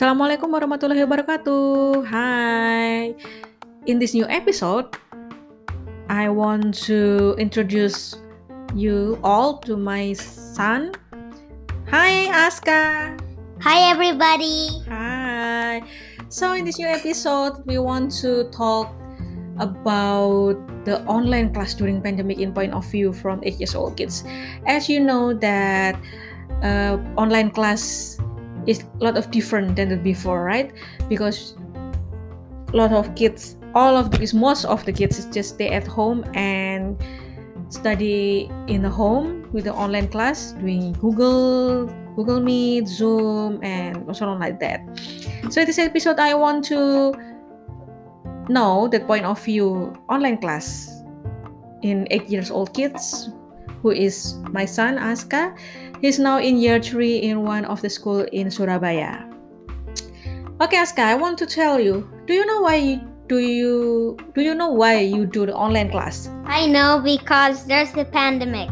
Assalamualaikum warahmatullahi wabarakatuh. Hi. In this new episode, I want to introduce you all to my son. Hi, Aska. Hi, everybody. Hi. So, in this new episode, we want to talk about the online class during pandemic in point of view from 8 years old kids. As you know that uh, online class is a lot of different than the before, right? Because a lot of kids, all of these, most of the kids just stay at home and study in the home with the online class doing Google, Google Meet, Zoom, and so on like that. So in this episode, I want to know the point of view online class in eight years old kids who is my son Aska. He's now in year three in one of the school in Surabaya. Okay, Aska, I want to tell you. Do you know why you, do you do you know why you do the online class? I know because there's the pandemic.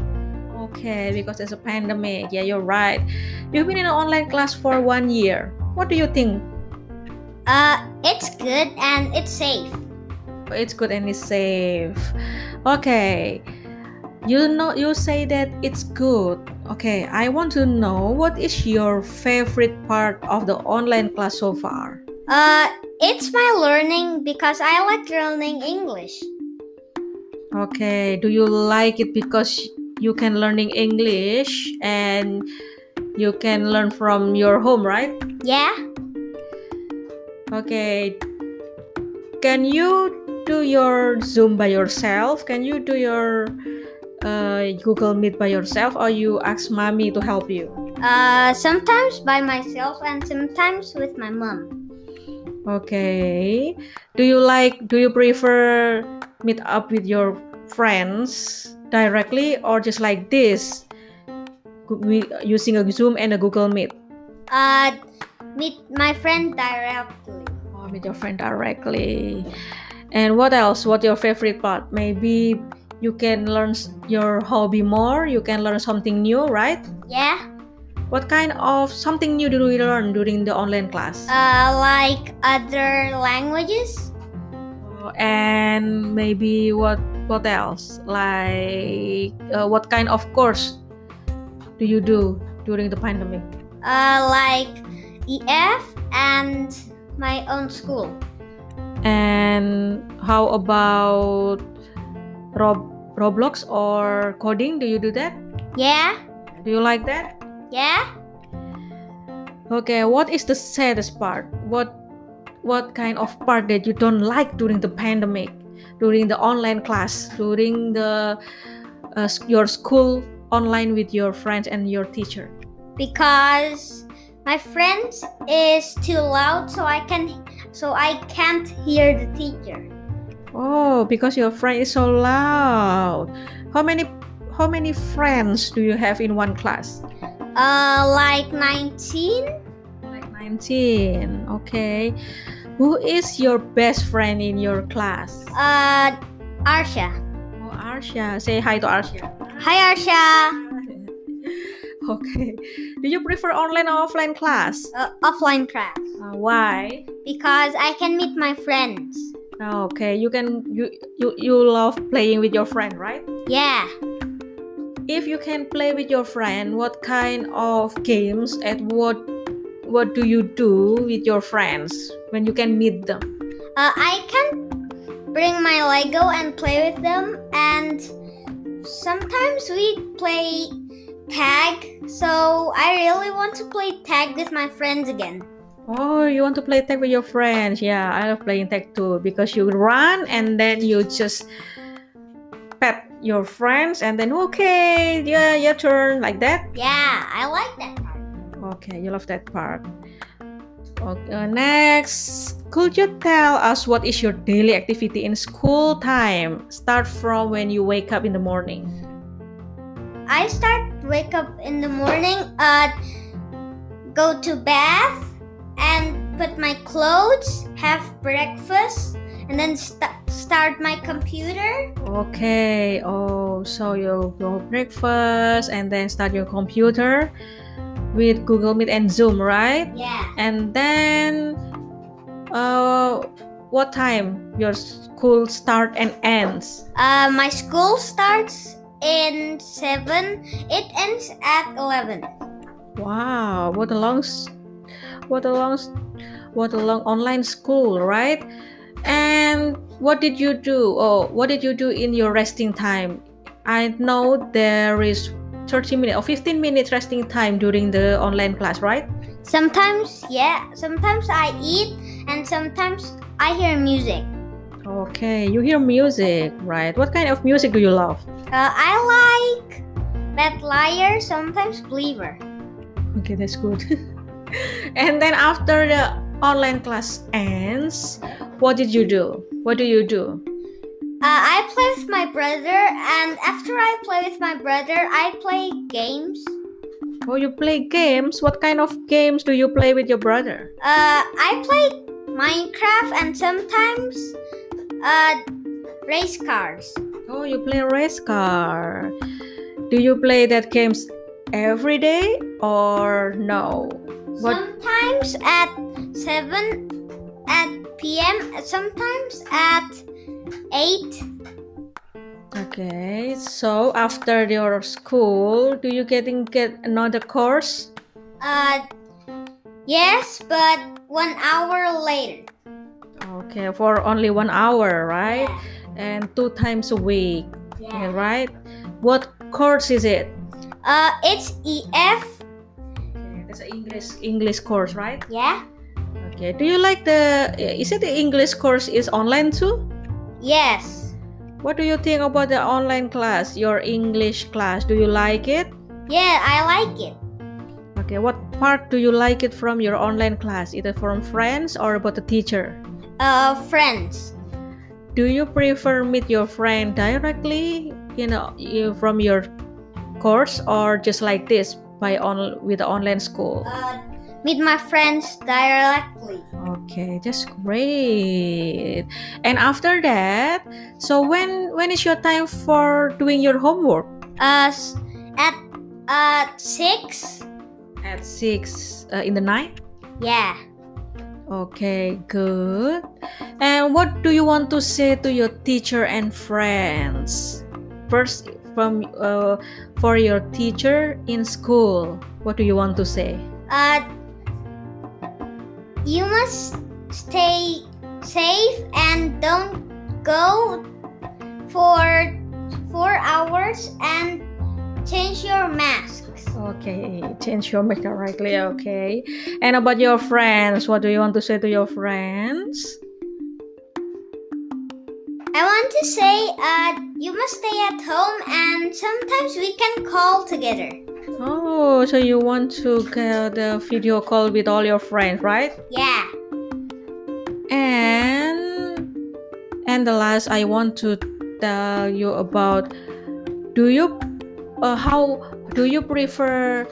Okay, because there's a pandemic. Yeah, you're right. You've been in an online class for one year. What do you think? Uh, it's good and it's safe. It's good and it's safe. Okay. You know you say that it's good. Okay, I want to know what is your favorite part of the online class so far? Uh, it's my learning because I like learning English. Okay, do you like it because you can learning English and you can learn from your home, right? Yeah. Okay. Can you do your Zoom by yourself? Can you do your uh, Google Meet by yourself or you ask mommy to help you? Uh, sometimes by myself and sometimes with my mom. Okay. Do you like do you prefer meet up with your friends directly or just like this? Using a Zoom and a Google Meet. Uh, meet my friend directly. Oh, meet your friend directly. And what else? What your favorite part? Maybe you can learn your hobby more. You can learn something new, right? Yeah. What kind of something new do we learn during the online class? Uh, like other languages. Oh, and maybe what what else? Like uh, what kind of course do you do during the pandemic? Uh, like EF and my own school. And how about Rob Roblox or coding? Do you do that? Yeah. Do you like that? Yeah. Okay, what is the saddest part? What what kind of part that you don't like during the pandemic, during the online class, during the uh, your school online with your friends and your teacher? Because my friends is too loud so I can so I can't hear the teacher. Oh, because your friend is so loud. How many how many friends do you have in one class? Uh, like 19. Like 19. Okay. Who is your best friend in your class? Uh, Arsha. Oh, Arsha. Say hi to Arsha. Hi, Arsha. okay. Do you prefer online or offline class? Uh, offline class. Uh, why? Because I can meet my friends. Okay, you can you you you love playing with your friend, right? Yeah. If you can play with your friend, what kind of games and what what do you do with your friends when you can meet them? Uh, I can bring my Lego and play with them, and sometimes we play tag. So I really want to play tag with my friends again. Oh, you want to play tag with your friends? Yeah, I love playing tag too because you run and then you just pet your friends and then okay, yeah, your turn like that. Yeah, I like that part. Okay, you love that part. Okay, uh, next, could you tell us what is your daily activity in school time? Start from when you wake up in the morning. I start wake up in the morning, uh, go to bath, and put my clothes, have breakfast, and then st- start my computer. Okay. Oh, so you go breakfast and then start your computer with Google Meet and Zoom, right? Yeah. And then, uh, what time your school start and ends? Uh, my school starts in seven. It ends at eleven. Wow, what a long, s- what a long, what a long online school, right? And what did you do? Oh, what did you do in your resting time? I know there is 30 minutes or 15 minutes resting time during the online class, right? Sometimes, yeah. Sometimes I eat, and sometimes I hear music. Okay, you hear music, right? What kind of music do you love? Uh, I like Bad Liar, sometimes Believer. Okay, that's good. and then after the online class ends, what did you do? What do you do? Uh, I play with my brother, and after I play with my brother, I play games. Oh, you play games. What kind of games do you play with your brother? Uh, I play Minecraft and sometimes uh, race cars. Oh, you play race car. Do you play that games every day or no? What? Sometimes at 7 at p.m., sometimes at 8. Okay, so after your school, do you getting get another course? Uh, yes, but one hour later. Okay, for only one hour, right? And two times a week, Yeah. right? What course is it? Uh, it's EF. An English English course, right? Yeah. Okay. Do you like the? Is it the English course is online too? Yes. What do you think about the online class, your English class? Do you like it? Yeah, I like it. Okay, what part do you like it from your online class? Either from friends or about the teacher? Uh, friends. Do you prefer meet your friend directly, you know, you, from your course or just like this by on with the online school? Uh, meet my friends directly. Okay, that's great. And after that, so when when is your time for doing your homework? Uh, s- at uh six. At six uh, in the night. Yeah. Okay, good. And what do you want to say to your teacher and friends? First, from uh, for your teacher in school, what do you want to say? Uh, you must stay safe and don't go for four hours and change your masks. Okay, change your makeup rightly. Okay, and about your friends, what do you want to say to your friends? To say, uh, you must stay at home and sometimes we can call together. Oh, so you want to get a video call with all your friends, right? Yeah. And and the last I want to tell you about do you uh, how do you prefer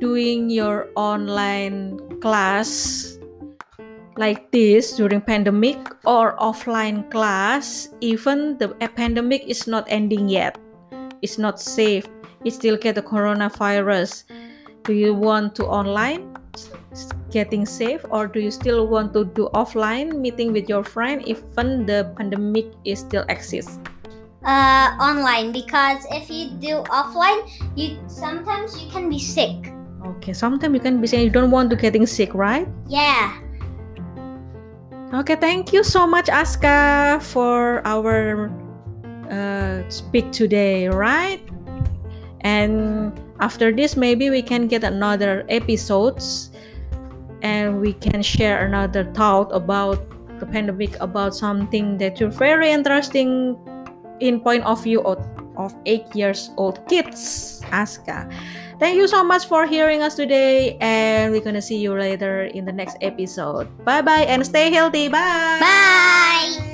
doing your online class like this during pandemic or offline class even the pandemic is not ending yet. It's not safe. It still get the coronavirus. Do you want to online getting safe or do you still want to do offline meeting with your friend even the pandemic is still exists Uh, online because if you do offline, you sometimes you can be sick. okay sometimes you can be saying you don't want to getting sick right? Yeah. Okay thank you so much aska for our uh, speak today right? And after this maybe we can get another episodes and we can share another thought about the pandemic about something that you're very interesting in point of view of, of eight years old kids aska thank you so much for hearing us today and we're gonna see you later in the next episode. Bye bye and stay healthy. Bye! Bye.